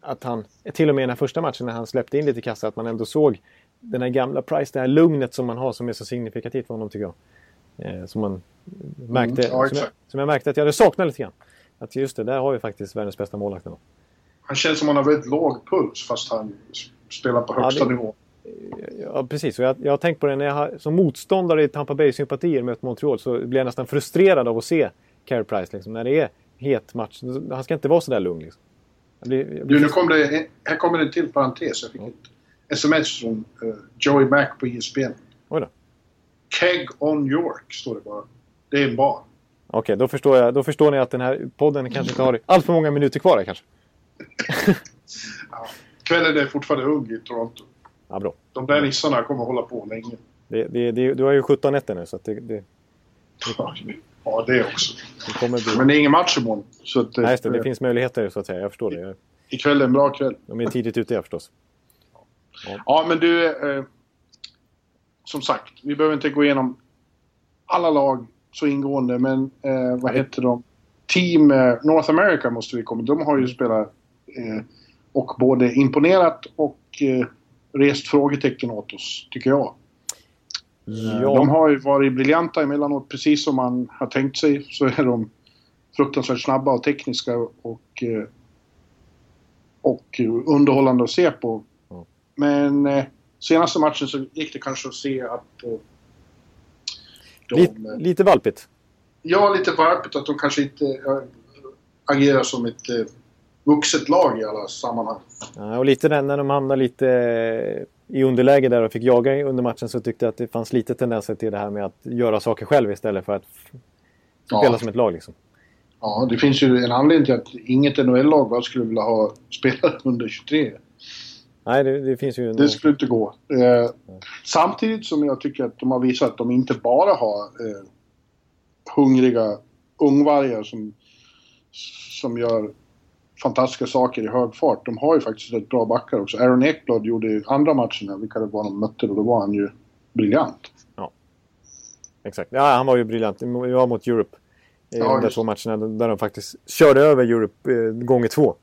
att han, till och med i den här första matchen när han släppte in lite kassa, att man ändå såg den här gamla Price, det här lugnet som man har som är så signifikativt för honom tycker jag. Eh, som man märkte, Mm, ja, som, jag, som jag märkte att jag hade saknat lite grann. Att just det, där har vi faktiskt världens bästa målvakt ändå. Han känns som han har väldigt låg puls fast han spelar på Ja, högsta det- nivå. Ja, precis. Och jag, jag har tänkt på det när jag har, som motståndare i Tampa Bay-sympatier mött Montreal så blir jag nästan frustrerad av att se Carey Price. Liksom, när det är het match. Han ska inte vara så där lugn. Liksom. Jag blir, jag blir Du, nu kom det, här kommer det till parentes. Jag fick ett sms från eh, Joey Mack på E ESPN. Oj då. Keg on York, står det bara. Det är en bar. Okej, då, förstår jag, då förstår ni att den här podden kanske inte har allt för många minuter kvar här, kanske. Kvällen är fortfarande ung i Toronto. Ja, bra. De där nissarna kommer hålla på länge. Det, det, det, du har ju 17 nätter nu så att det, det, Ja, det också. det bli... Men det är ingen match imorgon. Så att, eh, Nej, just det, det finns möjligheter så att säga. Jag förstår det. Ikväll är en bra kväll. De är tidigt ute jag förstås. Ja, men du... Eh, som sagt, vi behöver inte gå igenom alla lag så ingående, men eh, vad heter de? Team eh, North America måste vi komma De har ju spelat eh, och både imponerat och eh, rest frågetecken åt oss, tycker jag. Eh, Ja, De har ju varit briljanta emellanåt, precis som man har tänkt sig. Så är de fruktansvärt snabba och tekniska och, eh, och underhållande att se på. Men eh, senaste matchen så gick det kanske att se att de... lite, eh, lite valpigt. Ja, lite varpigt att de kanske inte eh, agerar som ett eh, vuxet lag i alla sammanhang. Ja, och lite där, när de hamnade lite i underläge där och fick jaga under matchen så tyckte jag att det fanns lite tendenser till det här med att göra saker själv istället för att spela Ja. som ett lag. Liksom. Ja, det finns ju en anledning till att inget NHL-lag skulle vilja ha spelare under 23. Nej, det, det finns ju... Det skulle inte gå. Eh, samtidigt som jag tycker att de har visat att de inte bara har eh, hungriga ungvargar som, som gör fantastiska saker i hög fart. De har ju faktiskt rätt bra backar också. Aaron Ekblad gjorde andra matcherna, vilka det var de mötte, och då var han ju briljant. Ja, exakt. Ja, han var ju briljant. Det var mot Europe. I Ja, de där två matcherna där de faktiskt körde över Europe eh, gånger två.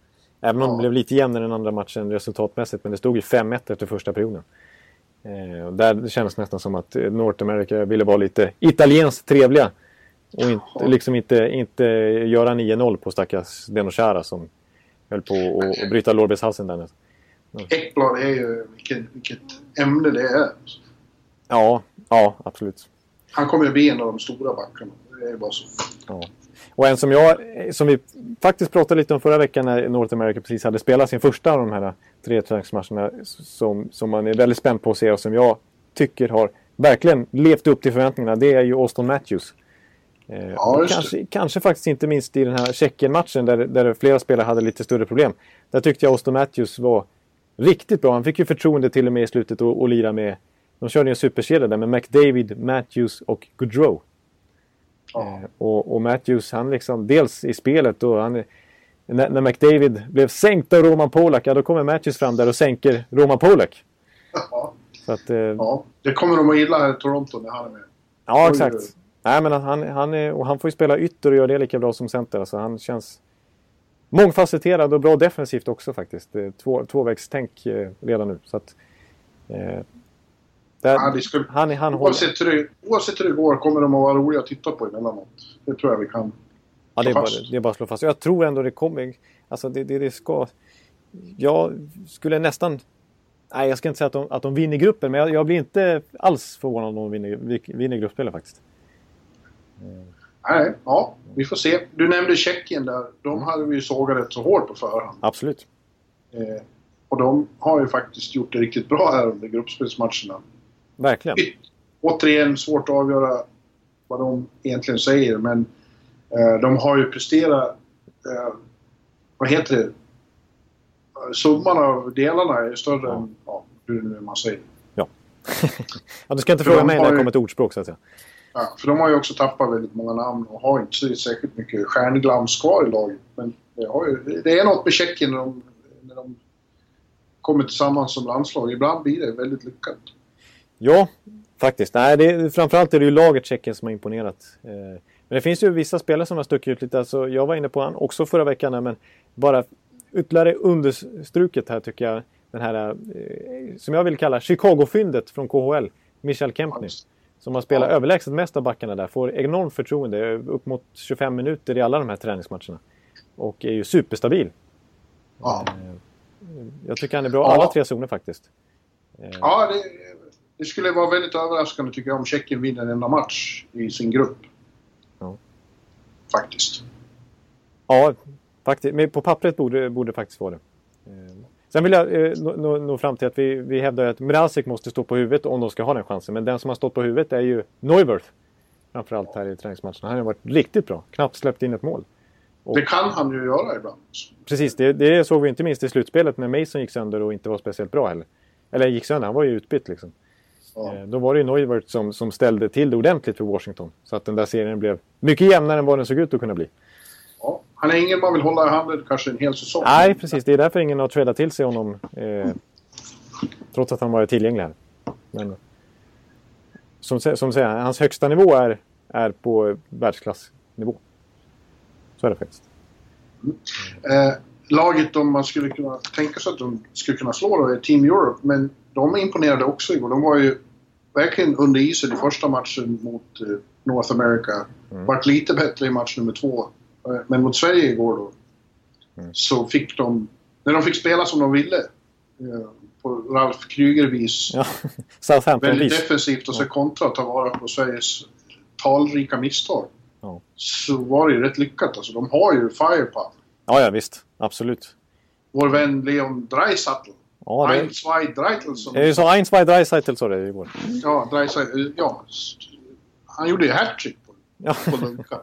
Även om Ja. det blev lite jämnare den andra matchen resultatmässigt. Men det stod ju 5-1 efter första perioden. Eh, och där det kändes nästan som att eh, North America ville vara lite italienskt trevliga. Och inte, Ja. liksom inte, inte göra 9-0 på stackars Deno Chara som höll på att att bryta lårbenshalsen där. nästan. Ekblad är ju, vilket, vilket ämne det är. Ja, ja absolut. Han kommer ju bli en av de stora backarna. Det är bara så. Ja. Och en som jag, som vi faktiskt pratade lite om förra veckan när North America precis hade spelat sin första av de här tre träningsmatcherna som, som man är väldigt spänd på att se och som jag tycker har verkligen levt upp till förväntningarna. Det är ju Austin Matthews. Eh, Ja, kanske, kanske faktiskt inte minst i den här Tjeckien-matchen där, där flera spelare hade lite större problem. Där tyckte jag Austin Matthews var riktigt bra. Han fick ju förtroende till och med i slutet att att lira med... De körde ju en superkedja där med McDavid, Matthews och Gaudreau. Ja. Eh, Och, och Matthews, han liksom, dels i spelet då, han, när, när McDavid blev sänkt av Roman Polak, ja då kommer Matthews fram där och sänker Roman Polak. Ja, Så att, eh, ja, ja. Det kommer de att gilla här i Toronto när han är med. exakt. oj. Nej, men han, han är, och han får ju spela ytter och göra det lika bra som center. Alltså han känns mångfacetterad och bra defensivt också faktiskt. Två, tvåvägstänk eh, redan nu. Så att, eh, där, Ja, det ska, han, han oavsett, hur det, oavsett hur det går kommer de att vara roliga att titta på emellanåt. Det tror jag vi kan. Ja, det är, bara, det är bara att slå fast. Jag tror ändå det kommer... Alltså det, det, det ska... Jag skulle nästan... Nej, jag ska inte säga att de, att de vinner gruppen, men jag, jag blir inte alls förvånad om de vinner, vinner gruppspelet faktiskt. Nej, ja, vi får se. Du nämnde Tjeckien där. De hade vi ju sågat rätt så hårt på förhand. Absolut. Eh, och de har ju faktiskt gjort det riktigt bra här under gruppspelsmatcherna. Verkligen. Återigen svårt att avgöra vad de egentligen säger, men eh, de har ju presterat... Eh, vad heter det? Summan av delarna är större Ja. än ja, hur nu man säger. Ja, du ska inte För fråga mig när det kommer ett ordspråk så att säga. Ja, för de har ju också tappat väldigt många namn och har inte så särskilt mycket stjärnglans kvar i laget. Men det, ju, det är något med Tjeckien när de, när de kommer tillsammans som landslag. Ibland blir det väldigt lyckat. Ja, faktiskt. Nej, det, framförallt är det ju laget Tjeckien som har imponerat. Eh, men det finns ju vissa spelare som har stuckit ut lite. Alltså, jag var inne på han också förra veckan, men bara ytterligare understruket här tycker jag. Den här, eh, som jag vill kalla Chicago-fyndet från KHL, Michel Kempny. Som har spelat Ja. överlägset mest av backarna där. Får enormt förtroende, upp mot 25 minuter i alla de här träningsmatcherna. Och är ju superstabil. Ja, Jag tycker han är bra Ja. alla tre zoner faktiskt. Eh, ja det, det skulle vara väldigt överraskande tycker jag om Tjeckien vinner en enda match i sin grupp. Ja. Faktiskt. Ja, faktiskt. Men på pappret borde borde det faktiskt vara det. Eh, Sen vill jag eh, nå, nå, fram till att vi, vi hävdar att Mrazek måste stå på huvudet om de ska ha den chansen. Men den som har stått på huvudet är ju Neuwirth. Framförallt här i träningsmatcherna. Han har varit riktigt bra. Knappt släppt in ett mål. Det kan han ju göra ibland. Precis, det, det såg vi inte minst i slutspelet när Mason gick sönder och inte var speciellt bra heller. Eller gick sönder, han var ju utbytt liksom. Ja. Eh, Då var det ju Neuwirth som, som ställde till det ordentligt för Washington. Så att den där serien blev mycket jämnare än vad den såg ut att kunna bli. Ja. Han är ingen man vill hålla i handen kanske en hel säsong. Nej, precis. Det är därför ingen har tradat till sig honom. Eh, trots att han varit tillgänglig här. Men, som, som säger, hans högsta nivå är, är på världsklassnivå. Så är det faktiskt. Eh, laget om man skulle kunna tänka sig att de skulle kunna slå då är Team Europe, men de imponerade också igår. De var ju verkligen under isen i första matchen mot eh, North America. Mm. Vart lite bättre i match nummer två. Eh, men mot Sverige igår då Mm. så fick de, när de fick spela som de ville, eh, på Ralf Kryger-vis, Ja, väldigt defensivt och så kontra och ta vara på Sveriges talrika misstag. Ja. Så var det ju rätt lyckat. Alltså, de har ju firepower. Ja, ja, visst. Absolut. Vår vän Leon Draisaitl. Ja, det, Ein, zwei, Dreitel som... det är så Ein, zwei, Dreisaitl sa det igår. Ja, Dreisaitl. Ja. st- Han gjorde ju hattrick på, Ja. på Lunka.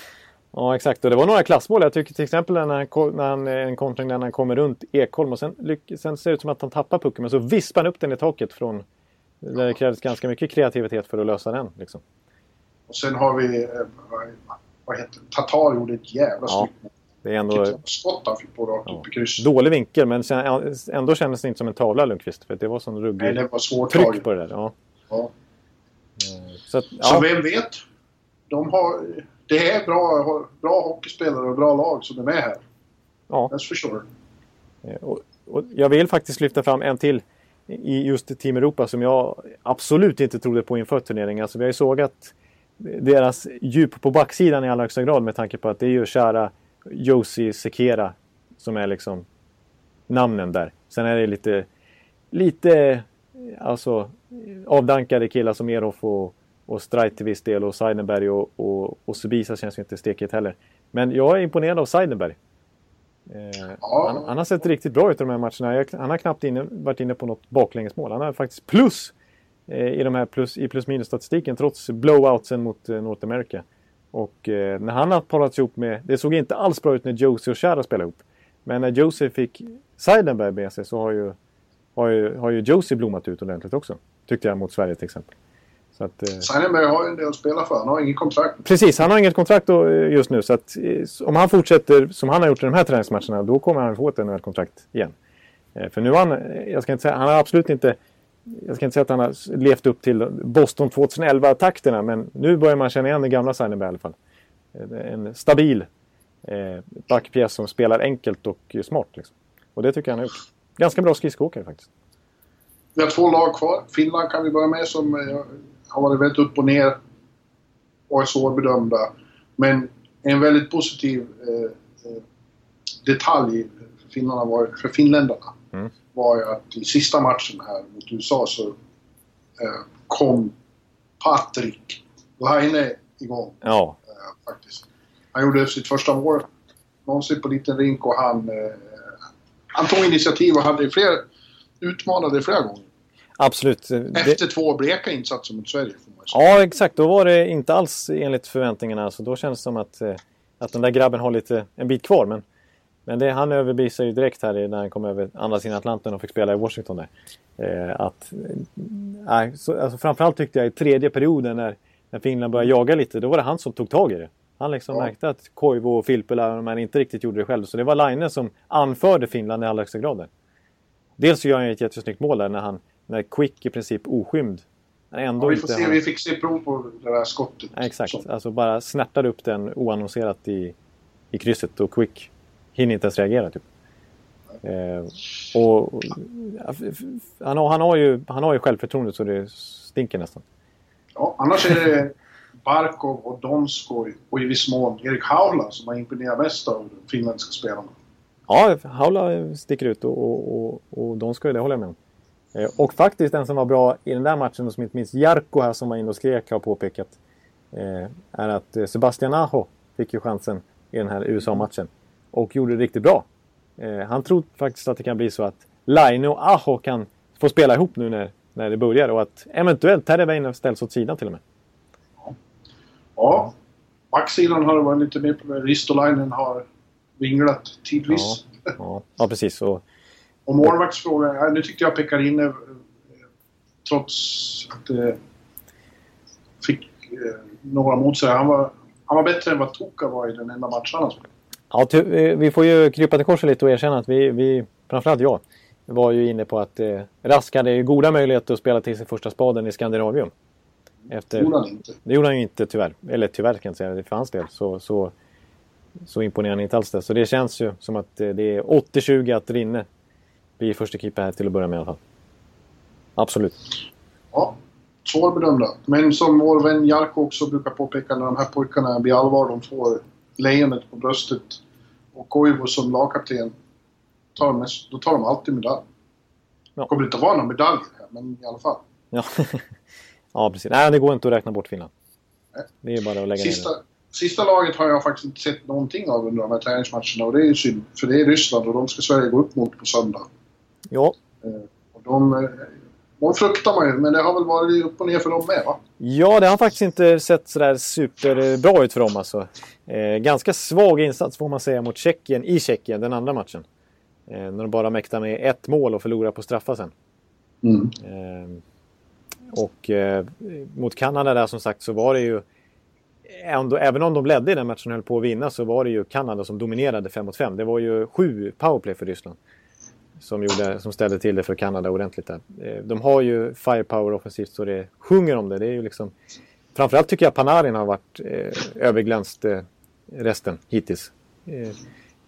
ja, exakt. Och det var några klassmål. Jag tycker till exempel när han, när han en kontring när han kommer runt Ekholm och sen, sen ser det ut som att han tappar pucken men så vispar han upp den i taket från där det krävs ganska mycket kreativitet för att lösa den. Liksom. Och sen har vi... Eh, vad heter det? Tatar gjorde ett jävla Ja, snyggt mål. Det är ändå skott han fick på rakt Ja. upp i krysset. dålig vinkel men ändå kändes det inte som en tavla Lundqvist. För det var sån Nej, ruggig det var svårt tryck taget. på det där. Ja. Ja. Så att, Så ja, vem vet? De har, det är bra, bra hockeyspelare och bra lag som är med här. ja. That's for sure. Eh, Och, och jag vill faktiskt lyfta fram en till i just Team Europa som jag absolut inte trodde på inför turneringen. Alltså vi har ju sågat deras djup på backsidan i allra högsta grad med tanke på att det är ju kära Josie Sekera som är liksom namnen där. Sen är det lite, lite alltså avdankade killar som Erof och, och Streit till viss del och Seidenberg och, och, och Subisa känns ju inte stekigt heller. Men jag är imponerad av Seidenberg. Eh, Ja. han, han har sett riktigt bra ut i de här matcherna. Jag, han har knappt inne, varit inne på något baklängesmål. Han har faktiskt plus eh, i de här plus, i plus minus statistiken trots blowoutsen mot eh, North America. Och eh, när han har parats ihop med, det såg inte alls bra ut när Josie och Chara spelade ihop. Men när Josie fick Seidenberg med sig så har ju, har ju, har ju Josie blommat ut ordentligt också. Tyckte jag mot Sverige till exempel. Så att, eh, Seidenberg har ju en del att spela för. Han har inget kontrakt. Precis, han har inget kontrakt då, eh, just nu. Så att, eh, om han fortsätter som han har gjort i de här träningsmatcherna, då kommer han få ett NHL-kontrakt igen. Eh, För nu har han, eh, jag ska inte säga, han har absolut inte, jag ska inte säga att han har levt upp till Boston 2011-takterna, men nu börjar man känna igen den gamla Seidenberg i alla fall. Eh, En stabil eh, backpjäs som spelar enkelt och smart. Liksom. Och det tycker jag han har gjort. Ganska bra skridskoåkare faktiskt. Vi har två lag kvar. Finland kan vi börja med som eh, har varit väldigt upp och ner och är svårbedömda. Men en väldigt positiv eh, eh, detalj för, finnarna var, för finländarna Mm. Var ju att i sista matchen här mot USA så eh, kom Patrik Laine igång Ja, eh, faktiskt. Han gjorde sitt första mål någonsin på liten rink och han, eh, han tog initiativ och hade fler, utmanade flera gånger. absolut. Det- Efter två bleka insatser mot Sverige. Ja, exakt. Då var det inte alls enligt förväntningarna. Så då känns det som att, eh, att den där grabben har lite, en bit kvar. Men, men det, han överbevisade ju direkt här när han kom över andra sidan Atlanten och fick spela i Washington. Där. Eh, att, eh, så, alltså framförallt tyckte jag i tredje perioden när, när Finland började jaga lite, då var det han som tog tag i det. Han liksom Ja. märkte att Koivu och Filppula men inte riktigt gjorde det själv. Så det var Laine som anförde Finland i allra högsta grad. där. Dels så gör han ett jättesnyggt mål där när, han, när Quick i princip oskymd ändå Ja, vi, får inte se, har- vi fick se prov på det där skottet. Ja, Exakt, Så, alltså bara snärtar upp den oannonserat i, i krysset och Quick hinner inte ens reagera. Typ. Eh, och, han, har, han, har ju, han har ju självförtroende så det stinker nästan. ja, annars är det Barkov och Donskoj och i viss mån Erik Haula som har imponerat mest av de finländska spelarna. Ja, Haula sticker ut och, och, och, och ju det håller jag med om. Eh, och faktiskt den som var bra i den där matchen, som inte minst Jarko här som var inne och skrek har påpekat, eh, är att eh, Sebastian Aho fick ju chansen i den här USA-matchen. Och gjorde det riktigt bra. Eh, han tror faktiskt att det kan bli så att Laine och Aho kan få spela ihop nu när, när det börjar och att eventuellt Terveinen ställs åt sidan till och med. Ja, backsidan har varit lite mer på det. Ristolainen har vinglat tidvis. Ja, ja precis. Och, Och målvaktsfrågan, ja, nu tyckte jag Pekarinne, eh, trots att det fick eh, några mot sig, han var, han var bättre än vad Toka var i den enda matchen han spelade. Ja, vi- får ju krypa till korset lite och erkänna att vi, vi framförallt jag, var ju inne på att eh, Rask hade ju goda möjligheter att spela till sin första spaden i Skandinavium. Efter, Det gjorde han inte. det gjorde han ju inte tyvärr. Eller tyvärr kan jag säga, det för hans del. Så, så, så imponerande inte alls det. Så det känns ju som att eh, det är 80-20 att Rinne blir första keeper här till att börja med i alla fall. Absolut. Ja, svårbedömda. Men som vår vän Jarko också brukar påpeka, när de här pojkarna blir allvar, de får lejonet på bröstet och Koivu som lagkapten, tar de, då tar de alltid medalj. Ja. Det kommer inte vara någon medalj här, men i alla fall. Ja, ja precis. Nej, det går inte att räkna bort Finland. Nej. Det är bara att lägga Sista, ner det. sista laget har jag faktiskt inte sett någonting av under de här träningsmatcherna och det är ju synd. För det är Ryssland och de ska Sverige gå upp mot på söndag. Ja, Och de, eh, de fruktar man ju, men det har väl varit upp och ner för dem med va? Ja, det har faktiskt inte sett sådär superbra ut för dem alltså. Eh, ganska svag insats får man säga mot Tjeckien i Tjeckien, den andra matchen. Eh, när de bara mäktar med ett mål och förlorar på straffar sen. Mm. Eh, och eh, mot Kanada där som sagt så var det ju ändå, även om de ledde i den matchen och höll på att vinna så var det ju Kanada som dominerade 5 mot 5. Det var ju sju powerplay för Ryssland. Som, gjorde, som ställde till det för Kanada ordentligt där. Eh, de har ju firepower offensivt så det sjunger om det. det är ju liksom, framförallt tycker jag Panarin har varit eh, överglänst eh, resten hittills. Eh,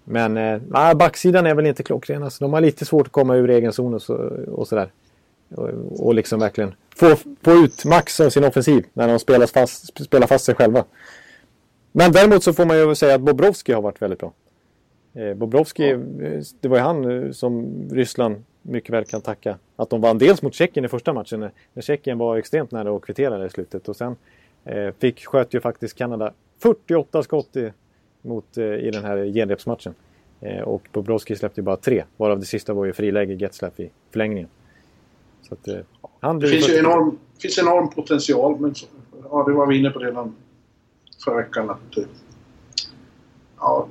men eh, backsidan är väl inte klockren. Alltså, de har lite svårt att komma ur egen zon och, så, och sådär. Och, och liksom verkligen få, få ut max av sin offensiv när de spelar fast, spelar fast sig själva. Men däremot så får man ju säga att Bobrovski har varit väldigt bra. Eh, Bobrovski. Eh, det var ju han eh, som Ryssland mycket väl kan tacka. Att de vann dels mot Tjeckien i första matchen när Tjeckien var extremt nära att kvittera i slutet. Och sen fick, sköt ju faktiskt Kanada 48 skott i, mot, i den här genrepsmatchen. Och Bobrovski släppte ju bara tre, varav det sista var ju friläge Getzlaff i förlängningen. Så att, han det finns ju enorm, finns enorm potential, men så, ja, det var vi inne på redan förra veckan. Att, ja,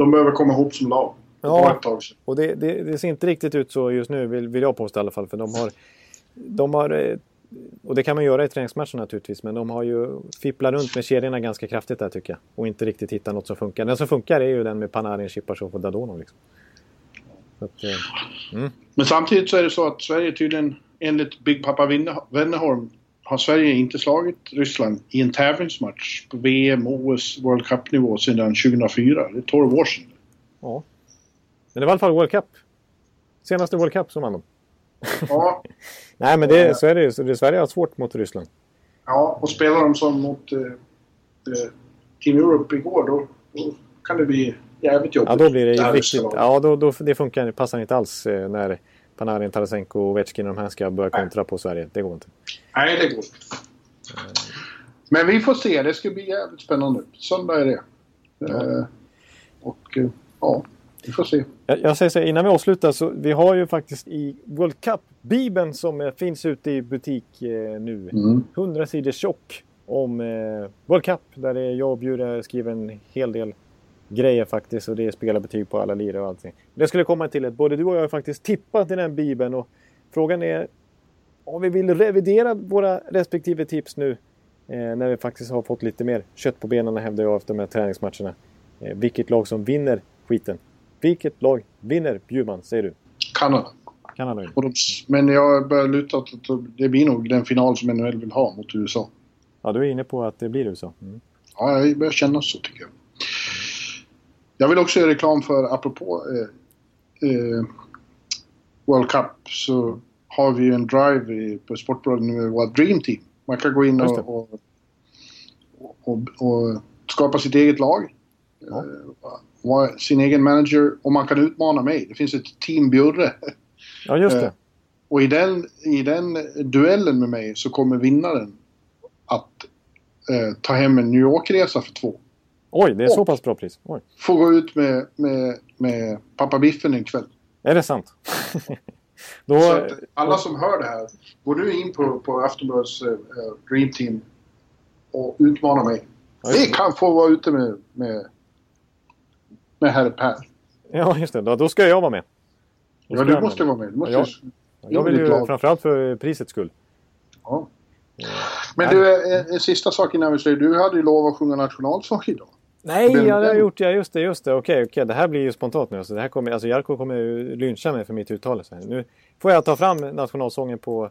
de behöver komma ihop som lag. Ja, och det, det, det, ser inte riktigt ut så just nu, vill, vill jag påstå i alla fall. För de har, de har eh, och det kan man göra i träningsmatchen naturligtvis, men de har ju fipplat runt med kedjorna ganska kraftigt där tycker jag. Och inte riktigt hittat något som funkar. Den som funkar är ju den med Panarin, Chipachov och Dadonov. Liksom. Att, eh, mm. Men samtidigt så är det så att Sverige tydligen, enligt Big Papa Wennerholm, har Sverige inte slagit Ryssland i en tävlingsmatch på VM, OS, World Cup-nivå sedan 2004. Det är 12 år sedan. Ja. Men det var i alla fall World Cup. Senaste World Cup som vann de. Ja. Nej, men det, så är det ju. Sverige har svårt mot Ryssland. Ja, och spelar de som mot eh, eh, Team Europe igår då, då, kan det bli jävligt jobbigt. Ja, då blir det riktigt. Ja, då, då, det funkar, passar inte alls eh, när Panarin, Tarasenko, Ovechkin och de här ska börja kontra på Sverige. Det går inte. Nej, det går inte. Men vi får se. Det ska bli jävligt spännande. Söndag är det. Ja. Eh, och eh, ja, vi får se. Jag, jag, säger så innan vi avslutar så vi har ju faktiskt i World Cup-bibeln som finns ute i butik eh, nu. Mm. 100 sidor tjock om eh, World Cup där jag och Bjure skriver en hel del grejer faktiskt och det är spelarbetyg på alla lirare och allting. Det skulle komma till att både du och jag har faktiskt tippat i den bibeln och frågan är om vi vill revidera våra respektive tips nu eh, när vi faktiskt har fått lite mer kött på benen hävdar jag efter de här träningsmatcherna. Eh, vilket lag som vinner skiten. Vilket lag vinner Bjurman, säger du? Kanada. Kanada. De, men jag börjar luta åt att det blir nog den final som NHL vill ha mot USA. Ja, du är inne på att det blir USA? Mm. Ja, jag börjar känna så tycker jag. Jag vill också göra reklam för, apropå eh, eh, World Cup, så har vi ju en drive i, på Sportbladet med vårt Dream Team. Man kan gå in och, och, och, och, skapa sitt eget lag. Ja. Eh, sin egen manager och man kan utmana mig. Det finns ett Team Bjurre. Ja, just det. Eh, och i den, i den duellen med mig så kommer vinnaren att eh, ta hem en New York-resa för två. Oj, det är och så pass bra pris. Oj. Får gå ut med, med, med pappa Biffen en kväll. Är det sant? Då, så att alla som hör det här, gå nu in på, på Aftonbladets uh, Dream Team och utmana mig. Vi kan få vara ute med, med, med herr Per. Ja, just det. Då, då ska jag vara med. Då ja, du måste vara med. Du måste jag, jag vill ju framförallt för prisets skull. Ja. Men du, en, en sista sak innan vi säger. Du hade ju lovat att sjunga nationalsång idag. Nej, den, jag har gjort ja, just det. Just det. Okej, okej. Det här blir ju spontant nu. Alltså, det här kommer, alltså, Jarko kommer ju lyncha mig för mitt uttal. Nu får jag ta fram nationalsången på,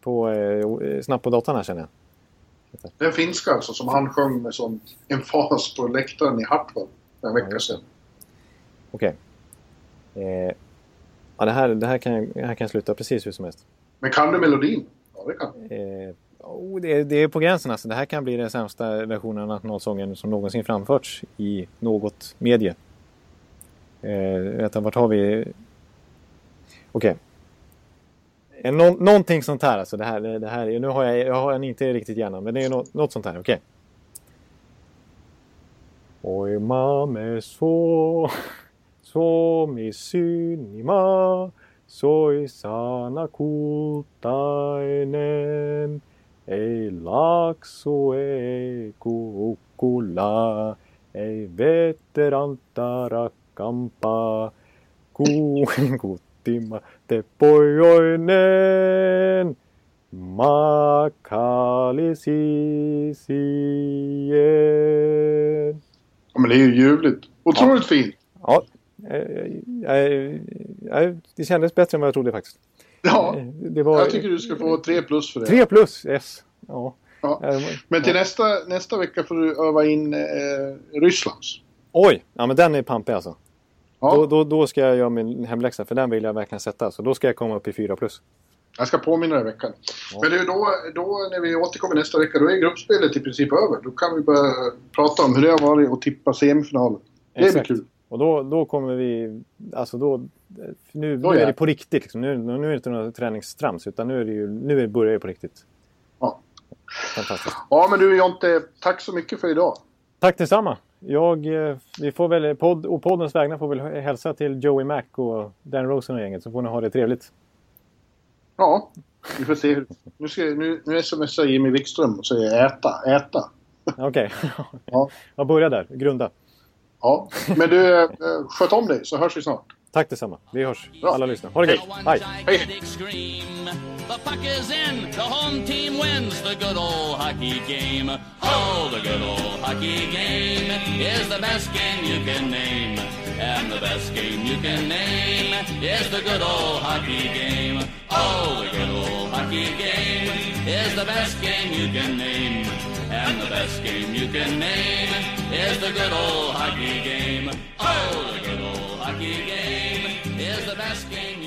på, eh, snabbt på datorn här känner jag. Den finska alltså, som han sjöng med sån emfas på läktaren i Hartwall för en vecka sedan. Okej. Eh, ja, det, här, det, här kan, det här kan sluta precis hur som helst. Men kan du melodin? Ja, det kan eh, Oh, det, det, är på gränsen alltså. Det här kan bli den sämsta versionen av nationalsången som någonsin framförts i något medie. Eh, vänta, vart har vi... Okej. Okay. Nå någonting sånt här alltså. Det här, det här, nu har jag, jag har en inte riktigt gärna, men det är något, något sånt här. Okej. Okay. Oi mame so, so mi synima, soi sana kultainen. Ei laksu, ei kukkula, ei veteranta rakkampaa, kuin kuttima te pojoinen. Maka Galicier. Ja, men det är ju ljuvligt. Otroligt fint. Ja, eh, eh, eh, det kändes bättre än vad jag trodde faktiskt. Ja, Det var jag tycker du ska få tre plus för det. 3 plus, yes. Ja. Ja. Men till ja. nästa, nästa vecka får du öva in eh, Rysslands. Oj, ja men den är pampig alltså. Ja, Då, då, då ska jag göra min hemläxa för den vill jag verkligen sätta. Så då ska jag komma upp i 4 plus. Jag ska påminna dig i veckan. Men det är då, då när vi återkommer nästa vecka, då är gruppspelet i princip över. Då kan vi börja prata om hur det har varit att tippa semifinalen. Det blir Exakt. kul. Och då, då kommer vi... Alltså då... Nu, nu är det på riktigt. Liksom. Nu, nu är det inte något träningsstrams utan nu, är det ju, nu börjar det på riktigt. Ja. Fantastiskt. ja, men du Jonte, tack så mycket för idag. Tack detsamma. Jag, eh, vi får väl, podd, och poddens vägnar får väl hälsa till Joey Mac och Dan Rosen och gänget så får ni ha det trevligt. Ja, vi får se. Nu, ska, nu, nu smsar Jimmy Wikström och säger äta, äta. Okej. Ja. Jag börjar där. Grunda. Ja, men du, eh, sköt om dig så hörs vi snart. Tack detsamma. Vi hörs. Bra. Alla lyssnar. Ha det gött. Now one Hej! The puck is in. The home team wins the good old hockey game. Oh, the good old hockey game is the best game you can name. And the best game you can name is the good old hockey game. Oh, the good old hockey game is the best game you can name. And the best game you can name is the good old hockey game. Oh, the good old hockey game is the best game.